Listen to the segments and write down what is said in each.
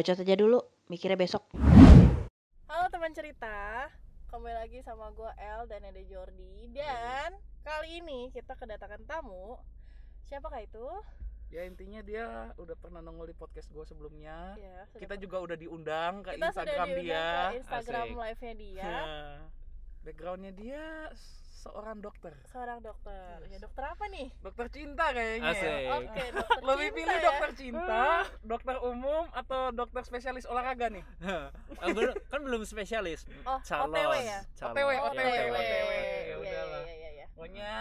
bacot aja dulu, mikirnya besok. Halo teman cerita, kembali lagi sama gue El dan ada Jordi. Dan kali ini kita kedatangan tamu. Siapakah itu? ya intinya dia udah pernah nongol di podcast gue sebelumnya. Ya, kita pernah- juga udah diundang ke kita Instagram sudah dia. diundang ke Instagram live-nya dia. Backgroundnya dia seorang dokter Seorang dokter Ya dokter apa nih? dokter cinta kayaknya Asik. ya Oke dokter lebih cinta pilih ya. dokter cinta dokter umum atau dokter spesialis olahraga nih Ah, belum- kan belum spesialis Oh calon OTW ya? calon. OTW, Ya, OTW. OTW Ya Iya udahlah. iya iya iya. pokoknya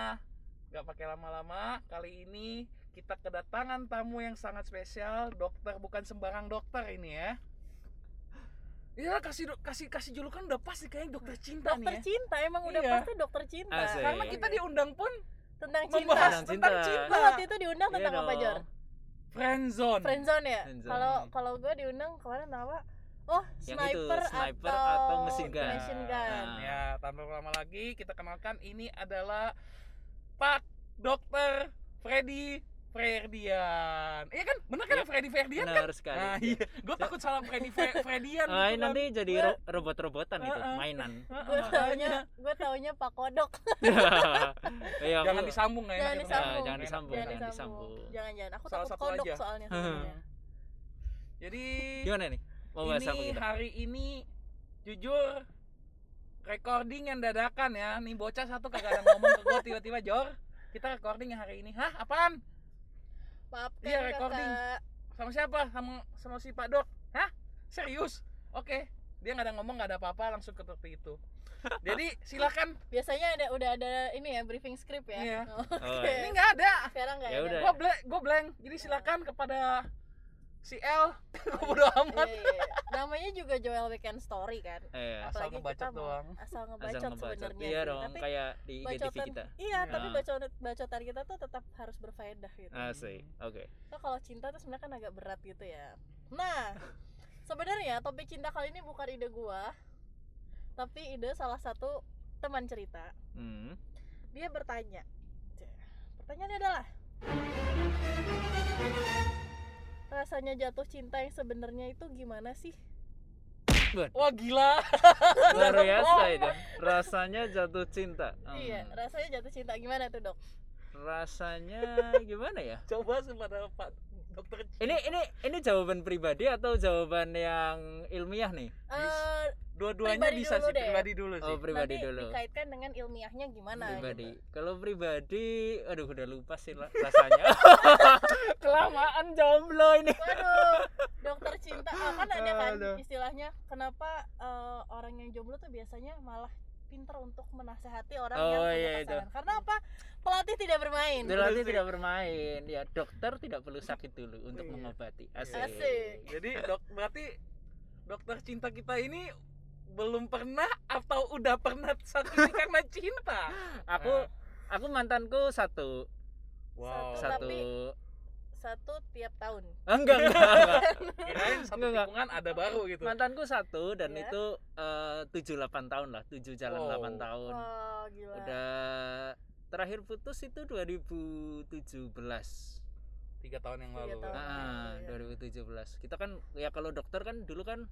nggak pakai lama-lama kali ini kita kedatangan tamu yang sangat spesial dokter bukan sembarang dokter ini ya Iya kasih do- kasih kasih julukan udah pasti kayaknya dokter cinta Dokter nih ya. cinta emang udah Iya. pasti dokter cinta Asik. Karena kita diundang pun Tentang cinta membahas Tentang tentang cinta. cinta. Lu waktu itu diundang tentang apa dong. Jor? Friendzone. Friendzone ya? Kalau kalau gue diundang kemarin apa? Oh, Yang itu, sniper, sniper atau, atau machine gun. machine gun. Nah. Ya, tanpa lama lagi kita kenalkan ini adalah Pak Dokter Freddy Ferdian. Iya kan? Bener kan Iya. Freddy Ferdian kan? benar sekali Nah, iya. Gue takut salah Freddy Fe- Ferdian. Ah, gitu ini kan. nanti jadi Gua- ro- robot-robotan itu Heeh. mainan Gue makanya. taunya, gue taunya Pak Kodok. Iya, Jangan aku- disambung nggak Jangan disambung. Jangan disambung. Jangan Jangan disambung. Jangan jangan. Aku Salah takut satu kodok aja. soalnya. Jadi gimana nih mau bahas apa ini kita hari ini jujur recording yang dadakan ya. Nih bocah satu kagak ada ngomong ke gue tiba-tiba Jor. Kita recording yang hari ini. Hah, apaan? Maafkan Iya, recording. kakak. Sama siapa? Sama sama si Pak Dok. Hah? Serius? Oke. Dia nggak ada ngomong, nggak ada apa-apa, langsung ke seperti itu. Jadi silakan. Biasanya ada udah ada ini ya briefing script ya. Iya. Oh, Oh, Oke. iya. Ini nggak ada. Sekarang nggak Ya ada. Gue blank, gue blank. Jadi silakan kepada si L. Bodo Iya, amat. iya, iya. Namanya juga Joel Weekend Story kan. eh Asal Apalagi ngebacot doang. Asal asal ngebacot ngebacot sebenarnya. iya dong Tapi kayak di IGTV bacotan kita Iya, tapi Nah. bacotan bacotan kita tuh tetap harus berfaedah gitu. asik oke So, kalau cinta tuh sebenarnya kan agak berat gitu ya. Nah, sebenarnya topik cinta kali ini bukan ide gua, tapi ide salah satu teman cerita. hmm. Dia bertanya. Pertanyaannya adalah rasanya jatuh cinta yang sebenarnya itu gimana sih? Wah gila. luar biasa itu rasanya jatuh cinta Hmm. Iya, rasanya jatuh cinta gimana tuh dok? rasanya gimana ya Coba kepada Pak Dokter. ini ini ini jawaban pribadi atau jawaban yang ilmiah nih Eh, dua-duanya bisa dulu sih deh. pribadi dulu sih. oh pribadi nanti dulu dikaitkan dengan ilmiahnya gimana? pribadi Gitu. kalau pribadi aduh udah lupa sih lah rasanya kelamaan jomblo ini Waduh, dokter cinta. Ah, kan ada kan istilahnya kenapa eh, orang yang jomblo tuh biasanya malah pinter untuk menasehati orang Oh, yang punya iya, itu. pasangan. Karena apa? Pelatih tidak bermain. berarti sih. tidak bermain ya dokter tidak perlu sakit dulu untuk Iya. mengobati asik, Asik. Jadi dok berarti dokter cinta kita ini belum pernah atau udah pernah sakit karena cinta. aku aku mantanku satu Wow. Satu. satu Tapi- Satu tiap tahun. enggak enggak, enggak. Kirain satu Enggak, enggak. tikungan ada baru gitu. mantanku satu dan Iya. itu eh, tujuh delapan tahun lah tujuh jalan Wow. delapan tahun Wah, gila. udah terakhir putus itu 2017 Tiga tahun yang lalu. tahun. ah iya. 2017 kita kan ya kalau dokter kan dulu kan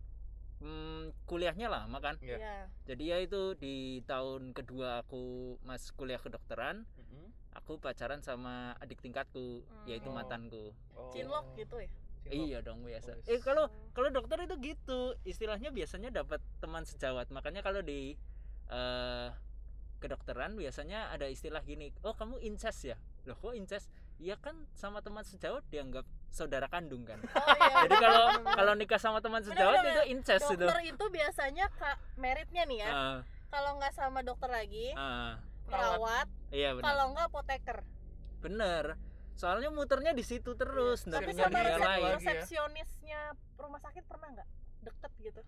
hmm, kuliahnya lama kan Iya. Iya. jadi ya itu di tahun kedua aku mas kuliah kedokteran. Aku pacaran sama adik tingkatku Hmm. yaitu Oh. mantanku Oh. Cinlok gitu ya. Cinlok. iya dong biasa Oh, eh kalau kalau dokter itu gitu istilahnya biasanya dapat teman sejawat makanya kalau di eh kedokteran biasanya ada istilah gini oh kamu incest ya loh kok incest Iya kan sama teman sejawat dianggap saudara kandung kan Oh iya. jadi kalau kalau nikah sama teman sejawat itu incest itu dokter itu biasanya kak meritnya nih ya. Ah, Kalau nggak sama dokter lagi, ah, perawat. Iya benar Kalau nggak apoteker. bener soalnya muternya di situ terus Iya. nggak Tapi sama resep- lagi ya. resepsionisnya rumah sakit pernah nggak deket gitu?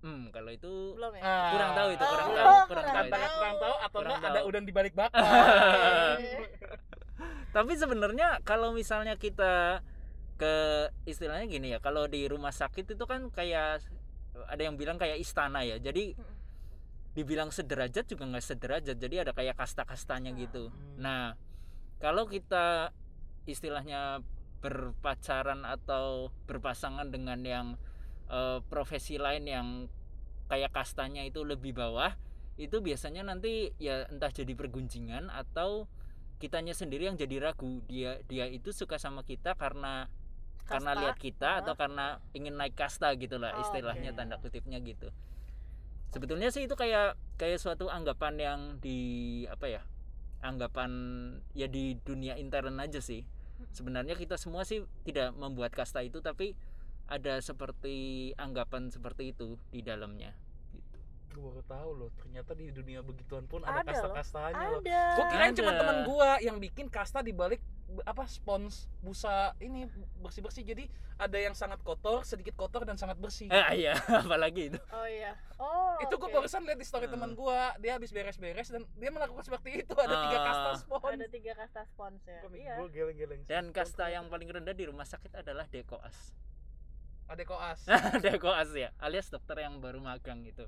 hmm kalau itu Belum ya? Ah. kurang tahu itu kurang Oh, tahu kurang kurang tahu antara kurang tahu atau Kurang enggak ada udang di balik bakar. tapi sebenarnya kalau misalnya kita ke istilahnya gini ya kalau di rumah sakit itu kan kayak ada yang bilang kayak istana ya jadi. Dibilang sederajat juga nggak sederajat jadi ada kayak kasta-kastanya gitu Hmm. nah kalau kita istilahnya berpacaran atau berpasangan dengan yang eh, profesi lain yang kayak kastanya itu lebih bawah itu biasanya nanti ya entah jadi pergunjingan atau kitanya sendiri yang jadi ragu dia dia itu suka sama kita karena karena Kasta. lihat kita atau karena ingin naik kasta gitu lah Oh, istilahnya oke. tanda kutipnya gitu sebetulnya sih itu kayak kayak suatu anggapan yang di apa ya anggapan ya di dunia intern aja sih sebenarnya kita semua sih tidak membuat kasta itu tapi ada seperti anggapan seperti itu di dalamnya. Gue baru tahu loh ternyata di dunia begituan pun ada, Ada loh. kasta-kastanya loh. Ada. Gue kirain cuma teman gua yang bikin kasta di balik apa spons busa ini bersih bersih jadi ada yang sangat kotor sedikit kotor dan sangat bersih. Eh iya. Apalagi itu. Oh iya. Oh itu gue oke. barusan lihat di story Ah. teman gua. Dia habis beres-beres dan dia melakukan seperti itu. Ada tiga Ah. kasta spons. Ada tiga kasta spons ya. Iya. gue geleng-geleng dan kasta yang paling rendah di rumah sakit adalah dekoas ada koas. Dekoas ya. Alias dokter yang baru magang itu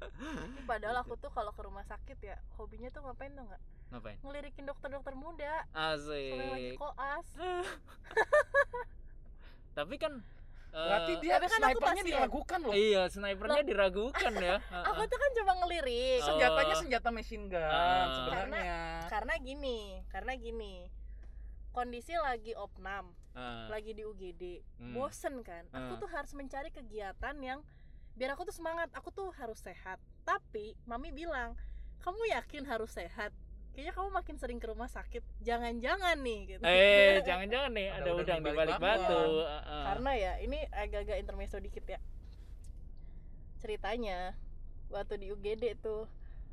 Hmm. Padahal Gitu. aku tuh kalau ke rumah sakit ya hobinya tuh ngapain tuh nggak ngapain? Ngelirikin dokter-dokter muda. Sampai lagi asik koas. Tapi kan eh, berarti dia Tapi kan aku snipernya pasien. diragukan loh. Iya snipernya diragukan ya. Aku tuh kan cuma ngelirik. Oh. senjatanya senjata machine gun sebenarnya. Karena gini karena gini kondisi lagi opnam Ah, lagi di UGD Hmm. bosen kan? Aku Ah. tuh harus mencari kegiatan yang biar aku tuh semangat aku tuh harus sehat. Tapi mami bilang kamu yakin harus sehat? Kayaknya kamu makin sering ke rumah sakit. Jangan-jangan nih gitu. Eh jangan-jangan nih. Ada ada udang udang di balik batu. ah. karena ya ini agak-agak intermezzo dikit ya. Ceritanya waktu di UGD tuh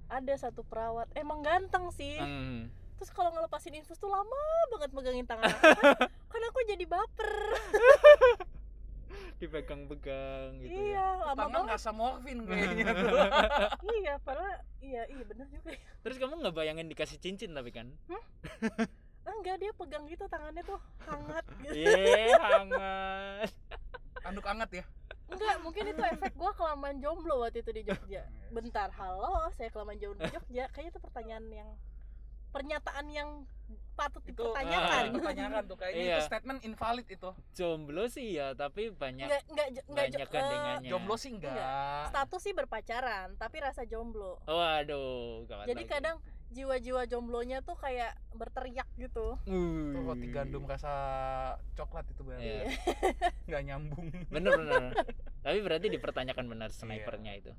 ada satu perawat. Emang ganteng sih. Hmm. Terus kalau ngelepasin infus tuh lama banget megangin tangan aku kan, kan aku jadi baper. Dipegang-pegang gitu iya ya. lama tangan banget. rasa morfin kayaknya tuh. Iya padahal iya iya bener juga ya. Terus kamu nggak bayangin dikasih cincin tapi kan? Enggak dia pegang gitu tangannya tuh hangat gitu. Iya hangat. Anduk anget ya? Enggak mungkin itu efek gua kelamaan jomblo waktu itu di Jogja. Bentar halo saya kelamaan jomblo di Jogja. Kayaknya itu pertanyaan yang pernyataan yang patut itu dipertanyakan. ah, dipertanyakan tuh kayaknya Iya. itu statement invalid itu. Jomblo sih ya tapi banyak enggak enggak jo- enggak banyak jo- gandengannya. jomblo sih enggak, status sih berpacaran tapi rasa jomblo. Waduh gawat jadi lagi. kadang jiwa-jiwa jomblonya tuh kayak berteriak gitu. Uh. itu roti gandum rasa coklat itu berarti Iya. nggak nyambung. Bener bener. Tapi berarti dipertanyakan benar snipernya itu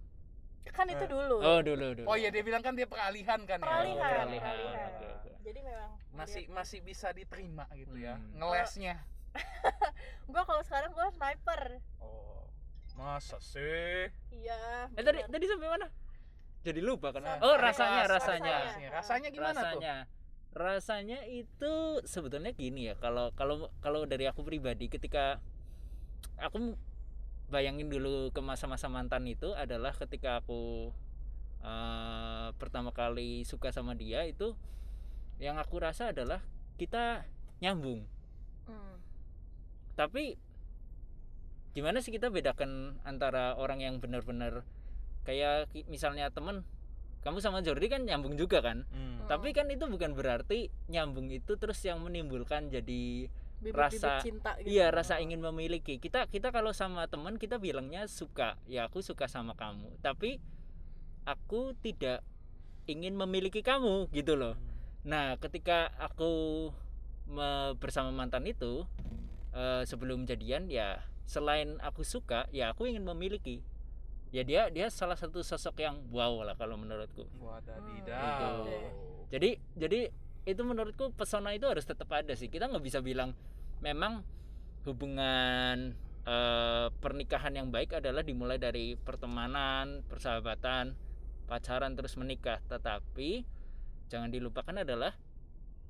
kan itu Eh, dulu. oh dulu dulu. Oh iya dia bilang kan dia peralihan kan peralihan, ya? Peralihan. peralihan. Oke, oke. jadi memang masih masih bisa diterima gitu ya Hmm. ngelesnya. Gua kalau sekarang gua sniper. Oh masa sih? Iya eh tadi tadi sampai mana? Jadi lupa kan? Oh Ras- rasanya. Ras- rasanya. Rasanya rasanya gimana tuh? Rasanya. Rasanya itu sebetulnya gini ya kalau kalau kalau dari aku pribadi ketika aku bayangin dulu ke masa-masa mantan itu adalah ketika aku eh, pertama kali suka sama dia itu yang aku rasa adalah kita nyambung Hmm. tapi gimana sih kita bedakan antara orang yang benar-benar kayak misalnya temen kamu sama Jordi kan nyambung juga kan Hmm. tapi kan itu bukan berarti nyambung itu terus yang menimbulkan jadi Bibit-bibit Rasa- cinta gitu. iya rasa ingin memiliki. Kita kita kalau sama teman kita bilangnya suka. Ya aku suka sama kamu. Tapi aku tidak ingin memiliki kamu gitu loh. Nah ketika aku me- bersama mantan itu eh, sebelum jadian ya selain aku suka ya aku ingin memiliki. Ya dia dia salah satu sosok yang wow lah kalau menurutku. Wadadidaw. Gitu. jadi jadi itu menurutku pesona itu harus tetap ada sih. Kita nggak bisa bilang memang hubungan eh, pernikahan yang baik adalah dimulai dari pertemanan persahabatan pacaran terus menikah. Tetapi jangan dilupakan adalah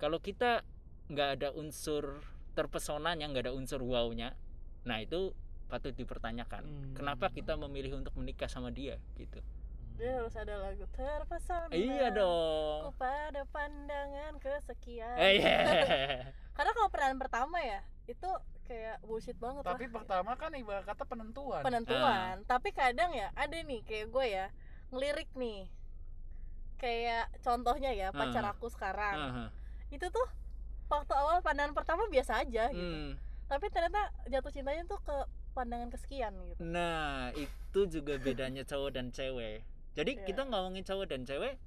kalau kita nggak ada unsur terpesonanya nggak ada unsur wownya nah itu patut dipertanyakan. Hmm. kenapa kita memilih untuk menikah sama dia gitu dia harus ada lagu terpesona iya dong ku pada pandangan kesekian eh iya karena kalau peran pertama ya itu kayak bullshit banget Tapi lah pertama kan ibarat kata penentuan. penentuan tapi kadang ya ada nih kayak gue ya ngelirik nih kayak contohnya ya pacar Ah. aku sekarang Aha. itu tuh waktu awal pandangan pertama biasa aja gitu Hmm. tapi ternyata jatuh cintanya tuh ke pandangan kesekian gitu Nah, itu juga bedanya cowok dan cewek. Jadi Iya. kita ngomongin cowok dan cewek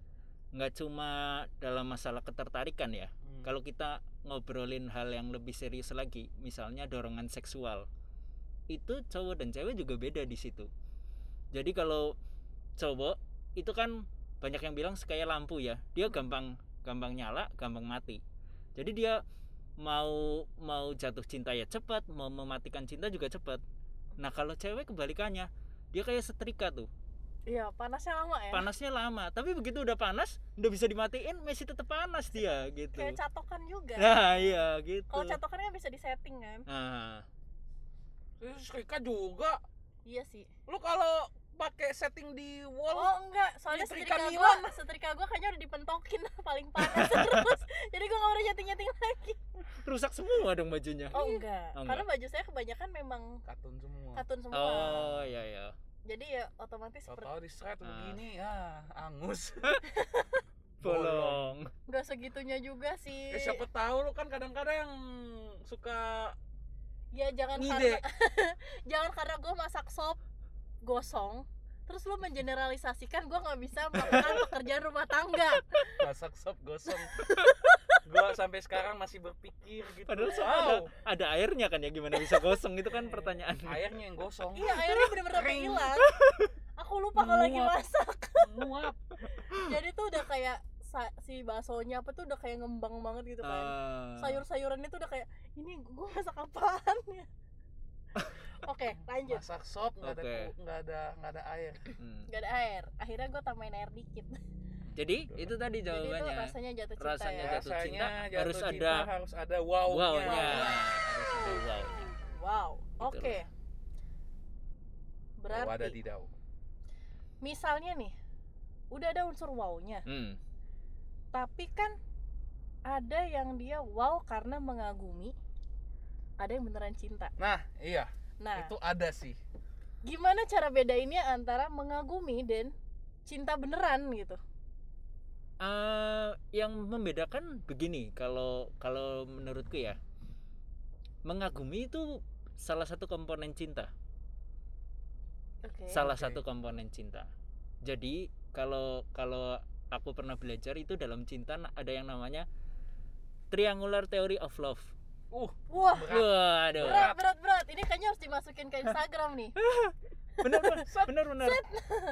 nggak cuma dalam masalah ketertarikan ya. Hmm. Kalau kita ngobrolin hal yang lebih serius lagi, misalnya dorongan seksual, itu cowok dan cewek juga beda di situ. Jadi kalau cowok itu kan banyak yang bilang kayak lampu ya, dia gampang gampang nyala, gampang mati. Jadi dia mau mau jatuh cinta ya cepat, mau mematikan cinta juga cepat. Nah kalau cewek kebalikannya, dia kayak setrika tuh, iya panasnya lama ya panasnya lama. Tapi begitu udah panas, udah bisa dimatiin, masih tetap panas dia gitu. kayak catokan juga Nah iya gitu. kalau catokannya bisa disetting kan Nah, Terus Rika juga. iya sih Lu kalau pakai setting di wall Oh enggak, soalnya setrika Milan. gue, setrika gue kayaknya udah dipentokin paling panas terus. Jadi gue gak mau nyeting-nyeting lagi. rusak semua dong bajunya. Oh enggak, Oh, karena baju saya kebanyakan memang katun semua. katun semua. Oh iya iya. Jadi ya otomatis seperti Tahu-tahu di shred Ah. begini ya, angus. Bolong. nggak segitunya juga sih. Ya siapa tahu lu kan kadang-kadang suka Ya jangan ngide. karena jangan karena gue masak sop gosong terus lu mengeneralisasikan gue nggak bisa melakukan pekerjaan rumah tangga masak sop gosong. Gua sampai sekarang masih berpikir gitu. Padahal Wow, ada, ada airnya kan ya gimana bisa gosong itu kan pertanyaan. airnya yang gosong. iya airnya bener-bener hilang aku lupa kalau lagi Muap. masak Nguap. jadi tuh udah kayak si baksonya apa tuh udah kayak ngembang banget gitu kan Ah. sayur-sayurannya tuh udah kayak ini gue masak apaan ya oke lanjut Masak sop nggak ada Oke. ku- nggak ada nggak ada air. Hmm. gak ada air akhirnya gue tambahin air dikit Jadi itu tadi jadi itu jawabannya. rasanya jatuh cinta Rasanya ya jatuh cinta jatuh harus cinta ada harus ada wow-nya. wow-nya. Harus ada wow. wow oke Gitu Wow, ada berarti tidak. misalnya nih udah ada unsur wow-nya Hmm. tapi kan ada yang dia wow karena mengagumi ada yang beneran cinta Nah, iya, nah itu ada sih. gimana cara bedainnya antara mengagumi dan cinta beneran gitu Eh, yang membedakan begini kalau kalau menurutku ya mengagumi itu salah satu komponen cinta. Oke salah Oke. satu komponen cinta. Jadi kalau kalau aku pernah belajar itu dalam cinta ada yang namanya triangular theory of love. Uh, wah. berat. waduh. Berat berat berat. Ini kayaknya harus dimasukin ke Instagram nih benar benar benar benar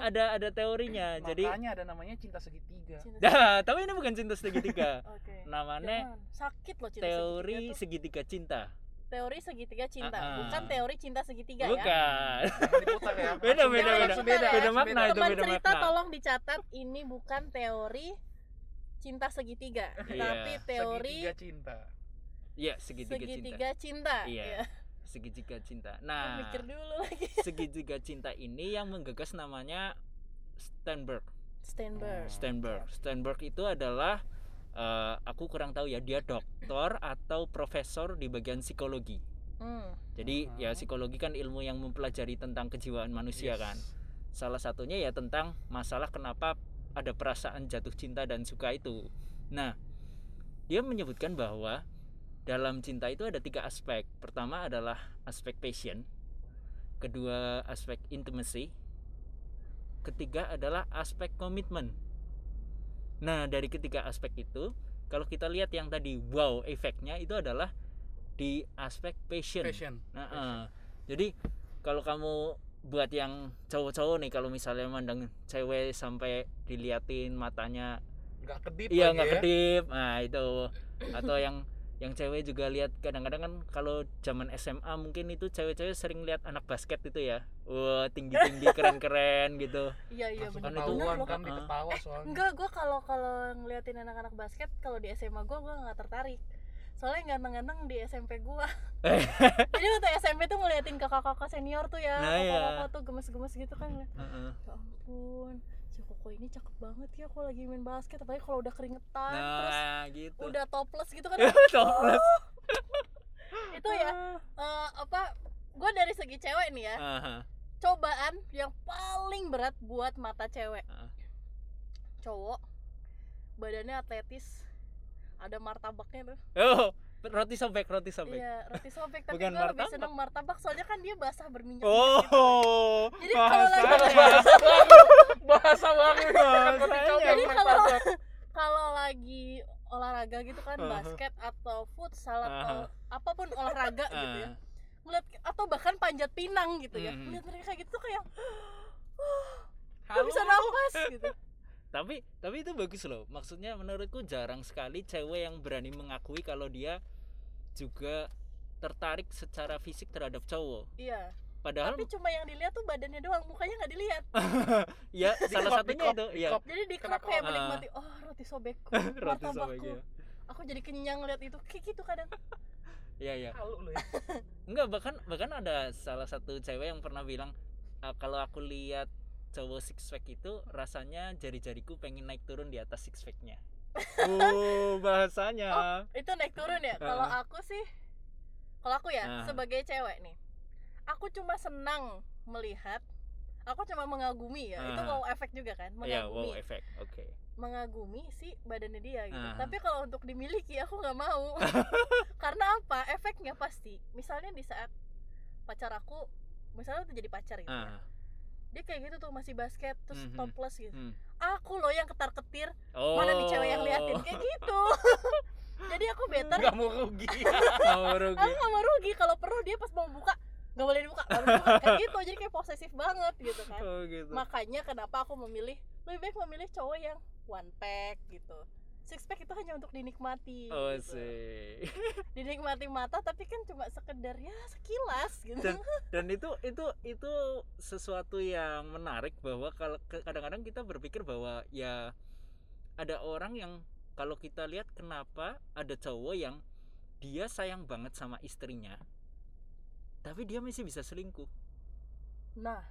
ada ada teorinya jadi Makanya ada namanya cinta segitiga. Cinta dah tapi ini bukan cinta segitiga Oke. namanya Jangan. sakit loh cinta teori segitiga tuh. segitiga cinta teori segitiga cinta, Ah, ah. bukan teori cinta segitiga ya. bukan diputar ya. Beda, beda, beda. beda, Beda makna itu. Teman beda cerita makna. tolong dicatat ini bukan teori cinta segitiga, Iya. tapi teori Segitiga cinta. Iya, segitiga, cinta. segitiga cinta. Iya. Iya. Segitiga cinta. Nah, Mikir dulu lagi. segitiga cinta ini yang menggagas namanya Steinberg. Steinberg. Steinberg. Steinberg itu adalah eh, aku kurang tahu ya, dia doktor atau profesor di bagian psikologi. Hmm. Jadi ya Mhm. psikologi kan ilmu yang mempelajari tentang kejiwaan manusia Yes. kan. Salah satunya ya tentang masalah kenapa ada perasaan jatuh cinta dan suka itu. Nah, dia menyebutkan bahwa dalam cinta itu ada tiga aspek. Pertama adalah aspek passion, kedua aspek intimacy, ketiga adalah aspek komitmen. Nah, dari ketiga aspek itu, kalau kita lihat yang tadi wow efeknya itu adalah di aspek passion. Passion. Nah, eh, jadi kalau kamu buat yang cowok-cowok nih kalau misalnya mandang cewek sampai diliatin matanya Nggak kedip iya nggak ya. kedip nah itu atau yang yang cewek juga lihat kadang-kadang kan kalau zaman SMA mungkin itu cewek-cewek sering lihat anak basket itu ya wah tinggi-tinggi keren-keren gitu Iya iya benar itu- kan Ah. diketawa soalnya. Enggak, gue kalau kalau ngeliatin anak-anak basket kalau di SMA gue gue nggak tertarik. Soalnya yang ganteng-ganteng di SMP gue. Jadi waktu SMP tuh ngeliatin kakak-kakak senior tuh ya, Nah, iya. kakak-kakak tuh gemes-gemes gitu kan. Heeh. Ya ampun, si Koko ini cakep banget ya kalau lagi main basket, apalagi kalau udah keringetan, terus nah gitu udah topless gitu kan. Topless. itu ya eh, apa? Gue dari segi cewek nih ya, Aha. cobaan yang paling berat buat mata cewek. Ah. Cowok, badannya atletis, ada martabaknya tuh. oh roti sobek roti sobek Iya, roti sobek tapi Bukan gue lebih martabak. seneng martabak soalnya kan dia basah berminyak. oh Jadi kalau lagi- bahasa Bahasanya. Jadi kalau kalau lagi olahraga gitu kan Uh-huh. basket atau futsal atau Uh-huh. apa pun olahraga gitu ya. Ngeliat atau bahkan panjat pinang gitu ya. Mhm. Ngeliat mereka kayak gitu tuh kayak Halo. bisa nafas gitu. tapi tapi itu bagus loh maksudnya menurutku jarang sekali cewek yang berani mengakui kalau dia juga tertarik secara fisik terhadap cowok Iya. Padahal Tapi cuma yang dilihat tuh badannya doang, mukanya nggak dilihat. ya Di salah satunya itu ya. Jadi di crop kayak menikmati oh roti sobekku, roti sobek ya Aku jadi kenyang lihat itu kayak gitu kadang. ya ya Halu lu ya. enggak bahkan bahkan ada salah satu cewek yang pernah bilang "Ah, kalau aku lihat cowok six pack itu rasanya jari-jariku pengen naik turun di atas six packnya oh bahasanya Itu naik turun ya. Kalau aku sih kalau aku ya Ah. sebagai cewek nih. Aku cuma senang melihat aku cuma mengagumi ya. Itu Ah. wow efek juga kan, ya mengagumi. wow efek oke mengagumi si badannya dia gitu. Ah. Tapi kalau untuk dimiliki aku nggak mau. Karena apa? Efeknya pasti. Misalnya di saat pacar aku misalnya udah jadi pacar gitu ya. ah Dia kayak gitu tuh masih basket terus Mhm. topless gitu. hmm. Aku loh yang ketar-ketir, oh mana nih cewek yang liatin kayak gitu. jadi aku better Nggak mau rugi. Nggak mau rugi aku gak mau rugi kalau perlu dia pas mau buka nggak boleh dibuka nggak boleh dibuka. Kayak gitu jadi kayak posesif banget gitu kan. Oh gitu. Makanya kenapa aku memilih lebih baik memilih cowok yang one pack gitu. Six pack itu hanya untuk dinikmati oh gitu. sih. Dinikmati mata tapi kan cuma sekedar ya sekilas gitu. Dan- dan itu itu itu sesuatu yang menarik bahwa kalau kadang-kadang kita berpikir bahwa ya ada orang yang kalau kita lihat kenapa ada cowok yang dia sayang banget sama istrinya tapi dia masih bisa selingkuh. Nah.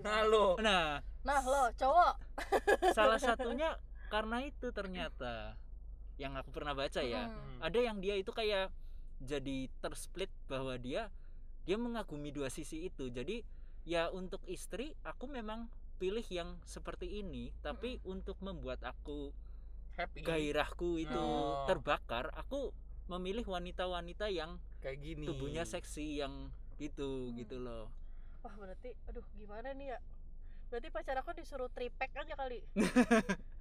Nah lo. nah. Nah lo cowok. Salah satunya karena itu ternyata. Yang aku pernah baca ya. Mm. ada yang dia itu kayak jadi tersplit bahwa dia dia mengagumi dua sisi itu. Jadi ya untuk istri aku memang pilih yang seperti ini. Tapi untuk membuat aku Happy. gairahku itu Oh. terbakar aku memilih wanita-wanita yang Kayak gini. tubuhnya seksi yang gitu Hmm. gitu loh wah berarti aduh gimana nih ya berarti pacar aku disuruh pack aja kali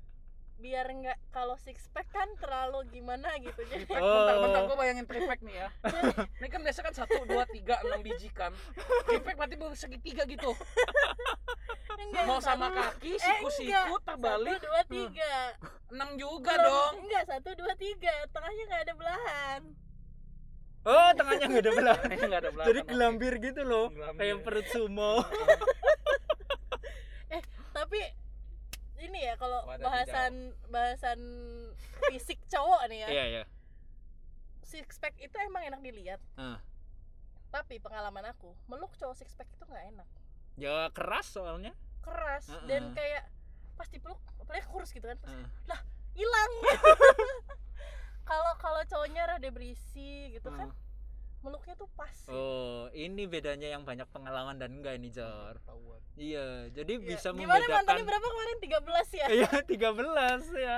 biar nggak kalau six pack kan terlalu gimana gitu. Jadi Oh. bentar, bentar, gue bayangin tripack nih ya. Ini kan biasa kan 1, 2, 3, 6 biji kan. Tripack berarti baru segitiga gitu. Enggak, Mau satu- sama kaki, eh, siku-siku, enggak. terbalik. satu dua tiga. 6 juga Belum- dong. enggak satu dua tiga. Tengahnya nggak ada belahan. Oh tengahnya nggak ada belah Nggak ada belakang, jadi gelambir gitu loh Gelambir. kayak perut sumo tapi ini ya kalau bahasan bahasan fisik cowok nih ya iya iya six pack itu emang enak dilihat Ah. tapi pengalaman aku meluk cowok six pack itu nggak enak ya keras soalnya keras Heeh. dan kayak pasti peluk apalagi kurus gitu kan pasti Ah. hilang kalau kalau cowoknya rada berisi gitu kan Ah. Meluknya tuh pas. Oh, ini bedanya yang banyak pengalaman dan enggak ini, Jor. Ketahuan. Iya, jadi Iya. bisa gimana mantannya membedakan. berapa kemarin 13 ya Iya, 13 ya.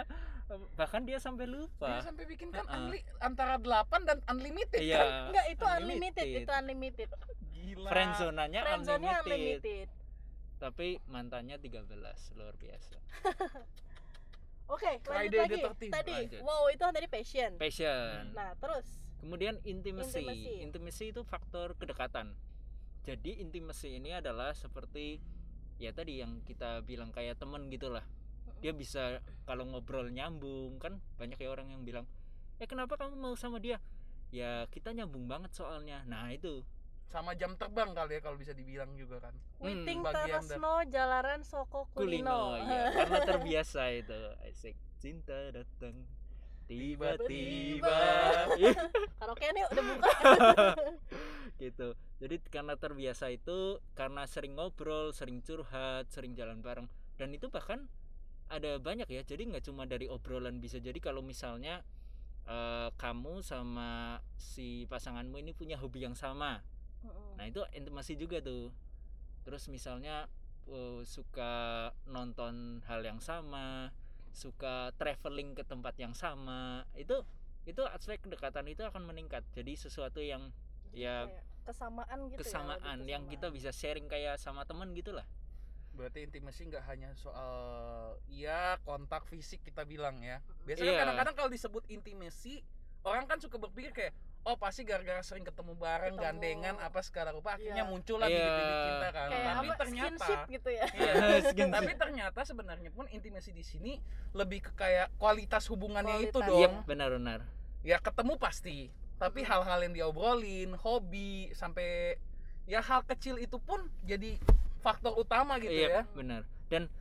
Bahkan dia sampai Dia lupa. sampai bikin kan Heeh. unli- antara 8 dan unlimited kan Iya. enggak itu unlimited, itu unlimited Gila Friendzone-nya friendzone-nya unlimited. unlimited Tapi mantannya 13, luar biasa. oke lanjut Friday lagi the 13th. tadi Lanjut. wow itu kan tadi passion Passion. nah terus Kemudian intimacy. Intimacy. Intimacy itu faktor kedekatan. Jadi intimacy ini adalah seperti ya tadi yang kita bilang kayak temen gitulah. Dia bisa kalau ngobrol nyambung kan banyak ya orang yang bilang, "Eh kenapa kamu mau sama dia?" Ya kita nyambung banget soalnya. Nah, itu. Sama jam terbang kali ya kalau bisa dibilang juga kan Witing bagian Tarasno Jalaran Soko Kulino, Kulino, ya, karena terbiasa itu. Asik. Cinta datang tiba-tiba. Karaoke nih udah buka. Gitu. Jadi karena terbiasa itu karena sering ngobrol sering curhat sering jalan bareng. Dan itu bahkan ada banyak ya. Jadi nggak cuma dari obrolan bisa jadi kalau misalnya eh, kamu sama si pasanganmu ini punya hobi yang sama. Nah itu intimasi juga tuh. Terus misalnya eh, suka nonton hal yang sama suka traveling ke tempat yang sama itu itu aspek kedekatan itu akan meningkat jadi sesuatu yang ya Kayak kesamaan gitu ya, kesamaan yang kita kesamaan. bisa sharing kayak sama temen gitulah Berarti intimasi nggak hanya soal ya kontak fisik kita bilang ya. Biasanya Iya. kadang-kadang kalau disebut intimasi, orang kan suka berpikir kayak oh pasti gara-gara sering ketemu bareng, Ketemu. gandengan apa segala rupa akhirnya Iya. muncullah Iya. bibit-bibit cinta kan. kayak Tapi apa ternyata gitu ya Iya. Skinship. Tapi ternyata sebenarnya pun intimasi di sini lebih ke kayak kualitas hubungannya itu Kualitas. dong. iya benar-benar Ya ketemu pasti, tapi hal-hal yang diobrolin, hobi sampai ya hal kecil itu pun jadi faktor utama gitu iya ya. benar dan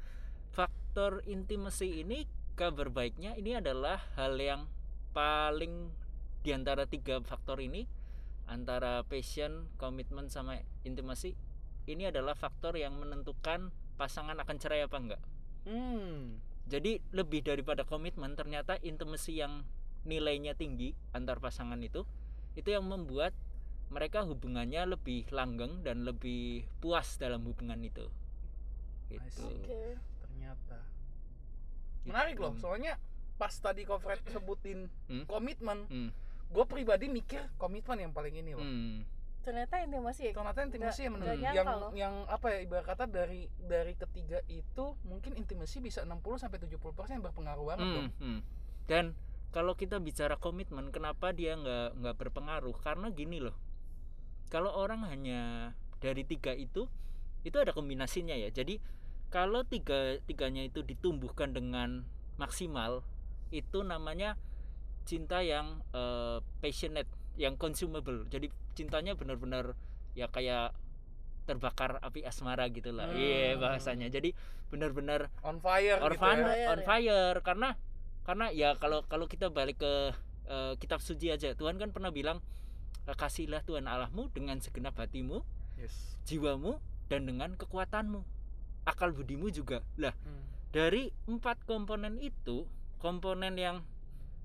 faktor intimasi ini kabar baiknya ini adalah hal yang paling di antara tiga faktor ini antara passion, komitmen sama intimasi ini adalah faktor yang menentukan pasangan akan cerai apa enggak. Hmm. Jadi lebih daripada komitmen ternyata intimasi yang nilainya tinggi antar pasangan itu itu yang membuat mereka hubungannya lebih langgeng dan lebih puas dalam hubungan itu. Gitu. Oke Ternyata. Menarik loh, Gitu. soalnya pas tadi Kofred sebutin Hmm? komitmen, Hmm. gue pribadi mikir komitmen yang paling ini loh. Hmm. ternyata intimasi ya Ternyata intimasi yang, menurut- yang loh. yang apa ya ibarat kata dari dari ketiga itu mungkin intimasi bisa 60 sampai 70% berpengaruh banget Hmm, dong. hmm. Dan kalau kita bicara komitmen, kenapa dia nggak nggak berpengaruh? Karena gini loh, kalau orang hanya dari tiga itu, itu ada kombinasinya ya. Jadi kalau tiga tiganya itu ditumbuhkan dengan maksimal, itu namanya cinta yang eh, passionate, yang consumable. Jadi cintanya benar-benar ya kayak terbakar api asmara gitulah. Iya Hmm. bahasanya. Jadi benar-benar On fire on gitu fire, ya. Fire on ya. fire karena karena ya kalau kalau kita balik ke eh, kitab suci aja Tuhan kan pernah bilang "Eh, kasihlah Tuhan Allahmu dengan segenap hatimu Yes. jiwamu dan dengan kekuatanmu akal budimu juga lah Hmm. dari empat komponen itu komponen yang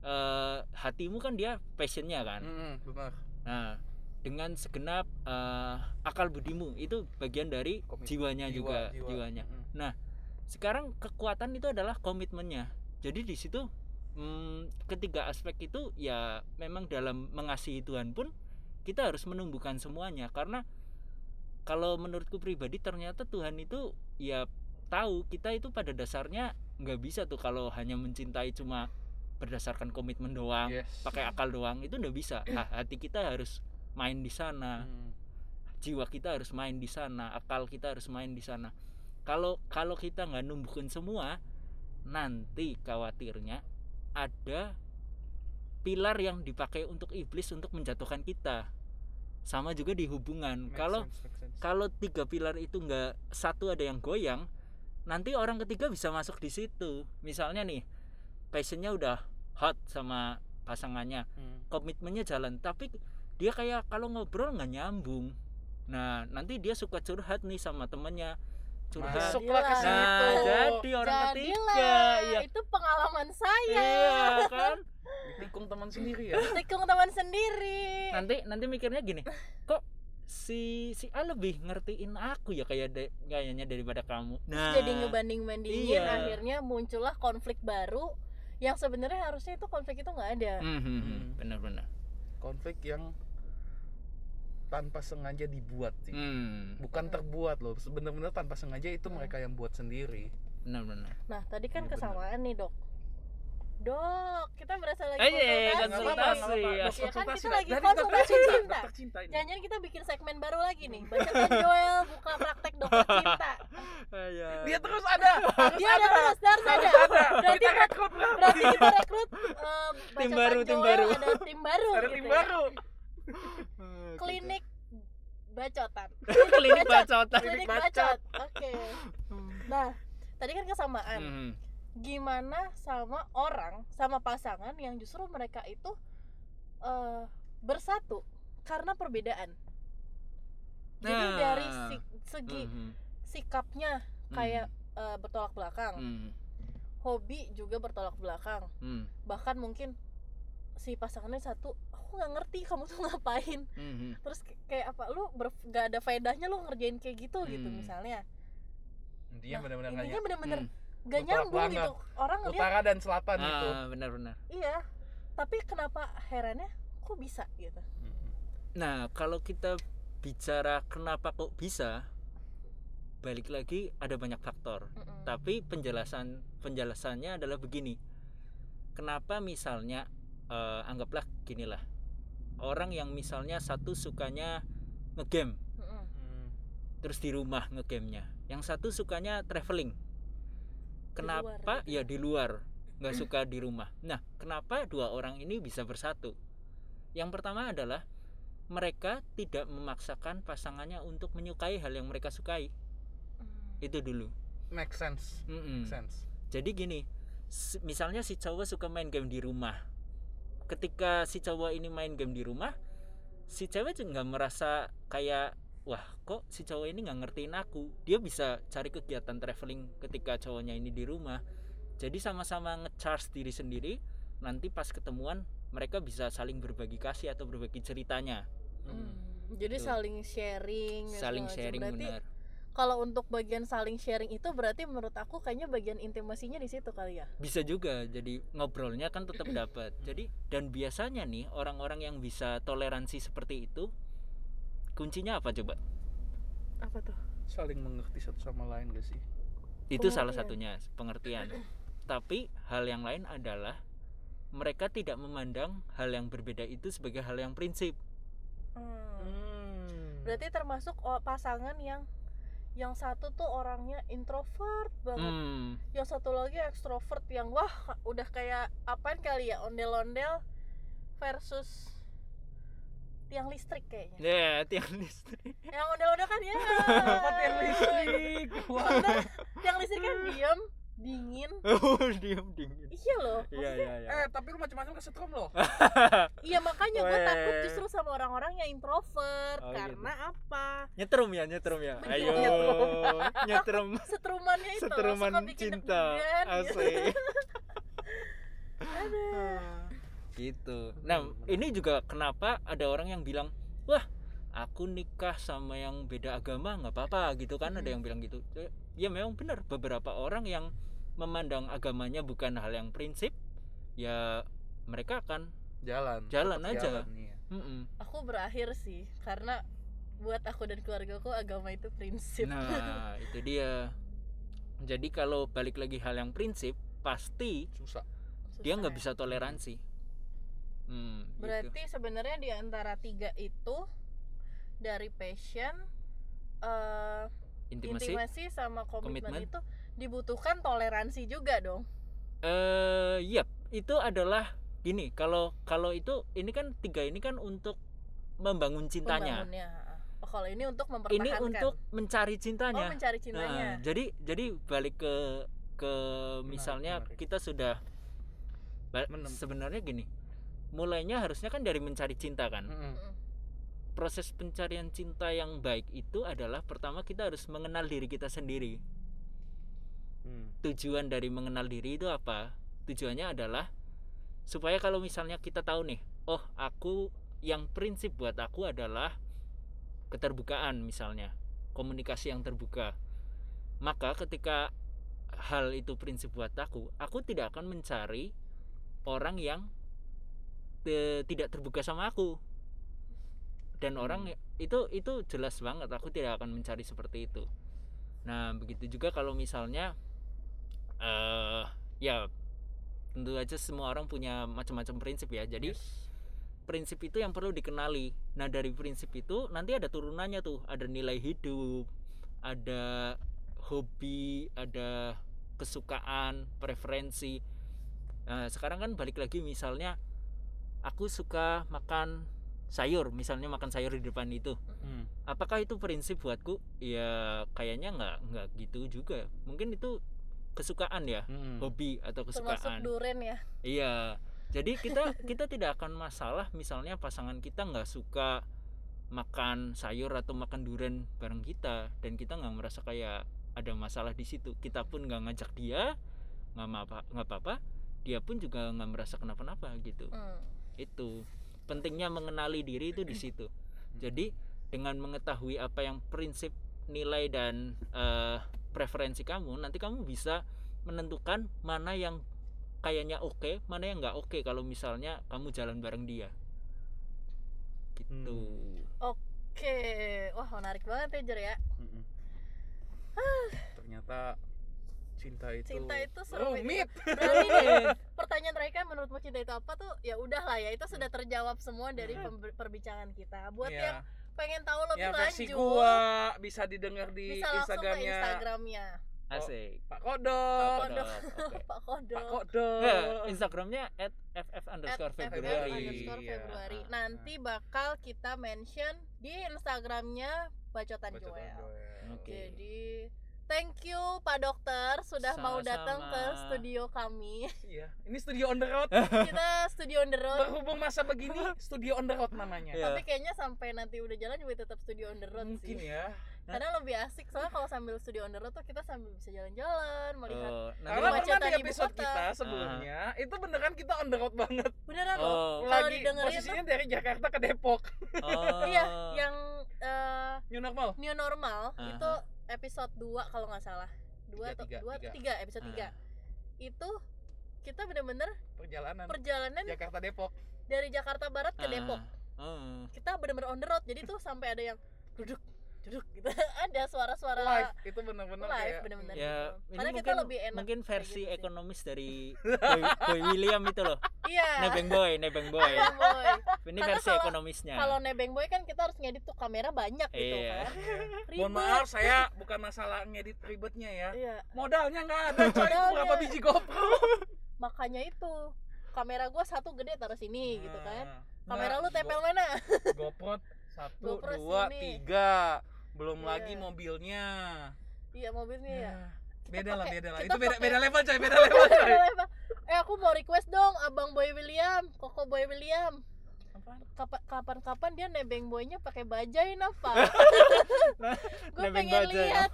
eh, hatimu kan dia passionnya kan Hmm, benar. nah dengan segenap eh, akal budimu itu bagian dari Komit- jiwanya jiwa- juga jiwa. jiwanya Hmm. sekarang kekuatan itu adalah komitmennya jadi di situ hmm, ketiga aspek itu ya memang dalam mengasihi Tuhan pun kita harus menumbuhkan semuanya karena kalau menurutku pribadi ternyata Tuhan itu ya tahu kita itu pada dasarnya nggak bisa tuh kalau hanya mencintai cuma berdasarkan komitmen doang Yes. pakai akal doang itu nggak bisa. Ha- hati kita harus main di sana. Hmm. jiwa kita harus main di sana akal kita harus main di sana. Kalau kalau kita nggak numbuhin semua nanti khawatirnya ada pilar yang dipakai untuk iblis untuk menjatuhkan kita. Sama juga di hubungan. Kalau kalau tiga pilar itu nggak satu ada yang goyang nanti orang ketiga bisa masuk di situ misalnya nih passionnya udah hot sama pasangannya Hmm. komitmennya jalan tapi dia kayak kalau ngobrol nggak nyambung nah nanti dia suka curhat nih sama temennya curhat Masuklah ke Jadilah. situ. nah jadi orang Jadilah, ketiga iya itu pengalaman saya iya kan Ditikung teman sendiri ya. tikung teman sendiri nanti nanti mikirnya gini kok si si A lebih ngertiin aku ya kayak de- kayaknya daripada kamu nah jadi ngebanding bandingin iya. akhirnya muncullah konflik baru yang sebenarnya harusnya itu konflik itu nggak ada Hmm, hmm, hmm. Hmm. benar-benar Konflik yang tanpa sengaja dibuat sih. hmm, Bukan terbuat loh. Sebenarnya tanpa sengaja itu Hmm. mereka yang buat sendiri. benar-benar nah tadi kan benar. kesamaan nih dok dok kita berasa lagi Eh, iya, konsultasi konsultasi, apa-apa, nggak apa-apa. ya. Kan Konsultasi kita lagi konsultasi cinta, cinta. dokter cinta ini. Jangan-jangan kita bikin segmen baru lagi nih Bacakan Joel buka praktek dokter cinta Dia terus ada. harus Dia ada terus, harus ada Harus ada. Berarti Kita rekrut. Berarti kita rekrut eh, Tim baru, tim baru. Ada tim baru Ada gitu tim ya. baru. Klinik bacotan klinik bacotan Klinik bacot. Oke Nah tadi kan kesamaan Hmm, gimana sama orang sama pasangan yang justru mereka itu eh, bersatu karena perbedaan. Jadi Nah. dari si- segi hmm, sikapnya kayak eh, bertolak belakang. Hmm, hobi juga bertolak belakang. Hmm, bahkan mungkin si pasangannya satu aku nggak ngerti kamu tuh ngapain. Hmm, hmm. terus kayak apa lu nggak ada faedahnya lu ngerjain kayak gitu gitu Hmm. misalnya. Dia Nah, benar-benar intinya bener-bener Hmm. Gak nyambung gitu orang ngeliat utara dan selatan gitu. Ah, benar-benar iya tapi kenapa herannya kok bisa gitu Nah, kalau kita bicara kenapa kok bisa, balik lagi ada banyak faktor. Mm-mm. Tapi penjelasan penjelasannya adalah begini. Kenapa misalnya eh, anggaplah ginilah. Orang yang misalnya satu sukanya ngegame Mm-mm. Hmm. terus di rumah ngegamenya. Yang satu sukanya traveling. Kenapa? gitu ya di luar, nggak suka di rumah. Nah, kenapa dua orang ini bisa bersatu? Yang pertama adalah mereka tidak memaksakan pasangannya untuk menyukai hal yang mereka sukai. Mm. Itu dulu. make sense Mm-mm. make sense Jadi gini, misalnya si cowok suka main game di rumah. Ketika si cowok ini main game di rumah, si cewek juga nggak merasa kayak wah kok si cowok ini nggak ngertiin aku. Dia bisa cari kegiatan traveling ketika cowoknya ini di rumah. Jadi sama-sama ngecharge diri sendiri. Nanti pas ketemuan mereka bisa saling berbagi kasih atau berbagi ceritanya. Mm. jadi Tuh. saling sharing dan Saling sharing berarti benar. kalau untuk bagian saling sharing itu berarti menurut aku kayaknya bagian intimasinya di situ kali ya bisa juga jadi ngobrolnya kan tetap dapat jadi dan biasanya nih orang-orang yang bisa toleransi seperti itu kuncinya apa coba? Apa tuh? Saling mengerti satu sama lain gak sih? Itu salah satunya pengertian. Tapi hal yang lain adalah mereka tidak memandang hal yang berbeda itu sebagai hal yang prinsip. Hmm. berarti termasuk pasangan yang yang satu tuh orangnya introvert banget. Hmm. Yang satu lagi ekstrovert yang wah udah kayak apaan kali ya ondel-ondel versus tiang listrik kayaknya. Ya tiang listrik. Yang ondel-ondel kan ya. Apa tiang listrik? Wah. Tiang listrik kan diem dingin. Oh diem dingin. Iya loh iya iya iya. Eh tapi lu macam-macam kesetrum loh. Iya makanya gue takut justru sama orang-orang yang introvert. Oh, karena apa? Nyetrum ya nyetrum ya? Betul. ayo nyetrum. setrumannya itu bikin cinta deg-degan gitu. gitu nah ini juga kenapa ada orang yang bilang wah aku nikah sama yang beda agama nggak apa-apa gitu kan ada Mhm. yang bilang gitu Eh, ya memang benar beberapa orang yang memandang agamanya bukan hal yang prinsip ya mereka akan jalan Jalan Tetap aja. jalan, iya. mm-mm. aku berakhir sih karena buat aku dan keluargaku agama itu prinsip nah itu dia jadi kalau balik lagi hal yang prinsip pasti susah dia nggak ya. bisa toleransi hmm, gitu. berarti sebenarnya di antara tiga itu dari passion eh, intimasi intimasi sama komitmen, Komitmen. itu dibutuhkan toleransi juga dong eh yap itu adalah gini kalau kalau itu ini kan tiga ini kan untuk membangun cintanya Membangunnya. Oh, kalau ini untuk ini mempertahankan untuk mencari oh cintanya mencari Nah, cintanya jadi jadi balik ke ke misalnya menarik. kita sudah sebenarnya gini mulainya harusnya kan dari mencari cinta kan Mm-mm. Mm-mm. proses pencarian cinta yang baik itu adalah pertama kita harus mengenal diri kita sendiri Hmm. tujuan dari mengenal diri itu apa tujuannya adalah supaya kalau misalnya kita tahu nih oh aku yang prinsip buat aku adalah keterbukaan misalnya komunikasi yang terbuka maka ketika hal itu prinsip buat aku aku tidak akan mencari orang yang te- tidak terbuka sama aku. Dan orang itu itu jelas banget aku tidak akan mencari seperti itu. Nah begitu juga kalau misalnya eh ya tentu aja semua orang punya macam-macam prinsip ya. Jadi Yes. prinsip itu yang perlu dikenali. Nah dari prinsip itu nanti ada turunannya tuh. Ada nilai hidup ada hobi ada kesukaan preferensi. Nah sekarang kan balik lagi misalnya aku suka makan sayur misalnya makan sayur di depan itu. Hmm. apakah itu prinsip buatku? Ya kayaknya nggak nggak gitu juga. Mungkin itu kesukaan ya Mm-mm. hobi atau termasuk kesukaan duren ya? Iya. Jadi kita kita tidak akan masalah misalnya pasangan kita nggak suka makan sayur atau makan durian bareng kita dan kita nggak merasa kayak ada masalah di situ. Kita pun nggak ngajak dia nggak apa nggak apa-apa dia pun juga nggak merasa kenapa-napa gitu. Hmm. Itu. Pentingnya mengenali diri itu di situ. Jadi dengan mengetahui apa yang prinsip nilai dan eh, preferensi kamu nanti kamu bisa menentukan mana yang kayaknya oke mana yang nggak oke kalau misalnya kamu jalan bareng dia. Gitu. Oke, wah menarik banget ya Jer ya. Mm-mm. ternyata cinta itu Cinta itu seru rumit Berarti nih, pertanyaan mereka menurutmu cinta itu apa tuh? Ya udahlah ya, itu sudah terjawab semua dari Hmm. perbincangan kita. Buat ya yang pengen tahu lebih ya versi lanjut, gua bisa didengar di bisa langsung ke instagramnya Instagramnya asik Pak Kodok. Pak Kodok. Pak Kodok Nggak, instagramnya at ff underscore februari underscore Iya. Februari. Ah, Nanti bakal kita mention di Instagramnya Bacotan Bacotan Joel. Joel. Oke. Jadi thank you Pak Dokter sudah mau datang ke Sama-sama. studio kami. iya ini studio on the road kita studio on the road. berhubung masa begini studio on the road namanya Iya. Tapi kayaknya sampai nanti udah jalan juga tetap studio on the road mungkin sih. ya Karena lebih asik soalnya kalau sambil studio on the road tuh kita sambil bisa jalan-jalan, melihat Oh, nanti karena pernah di episode kota. kita sebelumnya itu beneran kita on the road banget beneran Oh. loh. Kalau lagi didengerin tuh posisinya dari Jakarta ke Depok oh iya yang eh, new normal new normal Aha. itu episode 2 kalau nggak salah. 2 Tiga, atau tiga, 2 atau tiga. 3 episode Ah. 3. Itu kita bener-bener perjalanan perjalanan Jakarta Depok dari Jakarta Barat ke Depok. oh. Kita bener-bener on the road. Jadi tuh sampai ada yang duduk duduk gitu. ada suara-suara live itu bener-bener live kayak bener-bener ya gitu. ini Karena kita mungkin lebih enak mungkin versi gitu sih. ekonomis dari boy, boy William itu loh Iya. nebeng boy nebeng boy Nebeng boy. ini Karena versi kalau- ekonomisnya Kalau nebeng boy kan kita harus ngedit tuh kamera banyak gitu Iya. kan. mohon maaf saya bukan masalah ngedit ribetnya ya Iya. modalnya nggak ada coy itu Modalnya. berapa biji GoPro Makanya itu kamera gua satu gede taruh sini gitu kan. Nah, Kamera lu nggak, tempel Go- mana? GoPro satu GoPro dua sini. tiga belum Iya. lagi mobilnya Iya mobilnya ya. Ya, beda lah beda lah itu beda beda level coy beda level coy eh aku mau request dong abang boy William, koko boy William. Kapan-kapan dia nebeng boynya pakai bajai apa? Gue pengen bajai. lihat.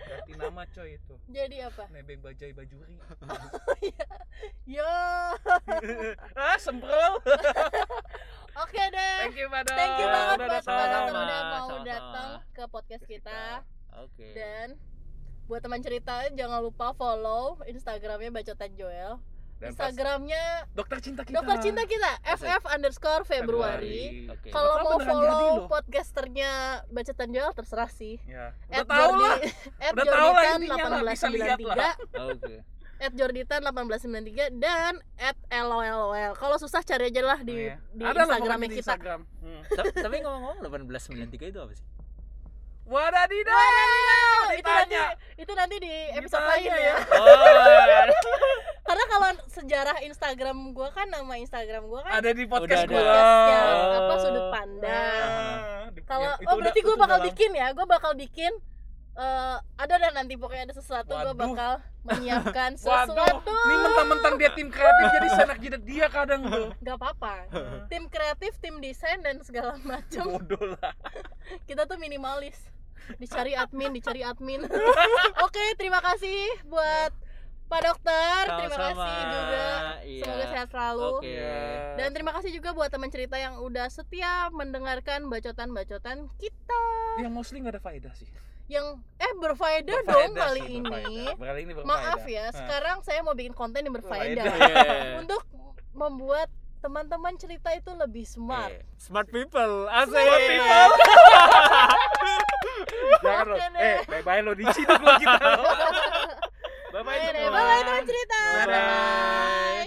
ganti nama coy itu Jadi apa? nebeng bajai bajuri Yo. ah semprol Oke deh. thank you Dok. Thank you banget buat Sama-sama, udah mau datang ke podcast kita. oke Dan buat teman cerita jangan lupa follow Instagramnya Bacotan Joel. Dan Instagramnya dokter cinta kita Dokter Cinta kita FF underscore Februari. Oke. Kalau mau follow podcasternya Bacotan Joel terserah sih. ya udah tahu lah Udah tahu lah intinya lah, bisa lihat lah. 1893 oke at Jorditan 1893 dan at LOLOL. Kalau susah cari aja lah di, Oh, iya. di Ada Instagramnya kita. Instagram. Hmm. Ta- tapi ngomong-ngomong 1893 itu apa sih Wadadidaw, Oh, itu nanti itu nanti di episode Ditanya lain ya. ya. oh Karena kalau sejarah Instagram gua kan nama Instagram gua kan Ada di podcast gua. podcastnya Oh. apa sudut pandang. Ah, di- Kalau ya, oh berarti gue bakal lama. bikin ya, gue bakal bikin eh ada dan nanti pokoknya ada sesuatu gue Waduh. bakal menyiapkan Waduh, sesuatu. ini mentang-mentang dia tim kreatif jadi senak jidat dia kadang tuh. Gak apa-apa. Tim kreatif, tim desain dan segala macam. Bodoh lah. Kita tuh minimalis. Dicari admin, dicari admin. Oke, terima kasih buat Pak Dokter. Terima Sama-sama. kasih juga. Iya. Semoga sehat selalu. Oke. Dan terima kasih juga buat teman cerita yang udah setia mendengarkan bacotan-bacotan kita Yang mostly nggak ada faedah sih. Yang eh berfaedah Berfaedah dong sih, kali berfaedah. ini. Kali ini berfaedah. Maaf ya, Ah. sekarang saya mau bikin konten yang berfaedah Iya. untuk membuat teman-teman cerita itu lebih smart. Eh, smart people asik Smart people. Jangan lo. Deh. Eh, bye-bye lo di sini lo kita. Bye-bye. Semua. bye-bye teman cerita. Dadah.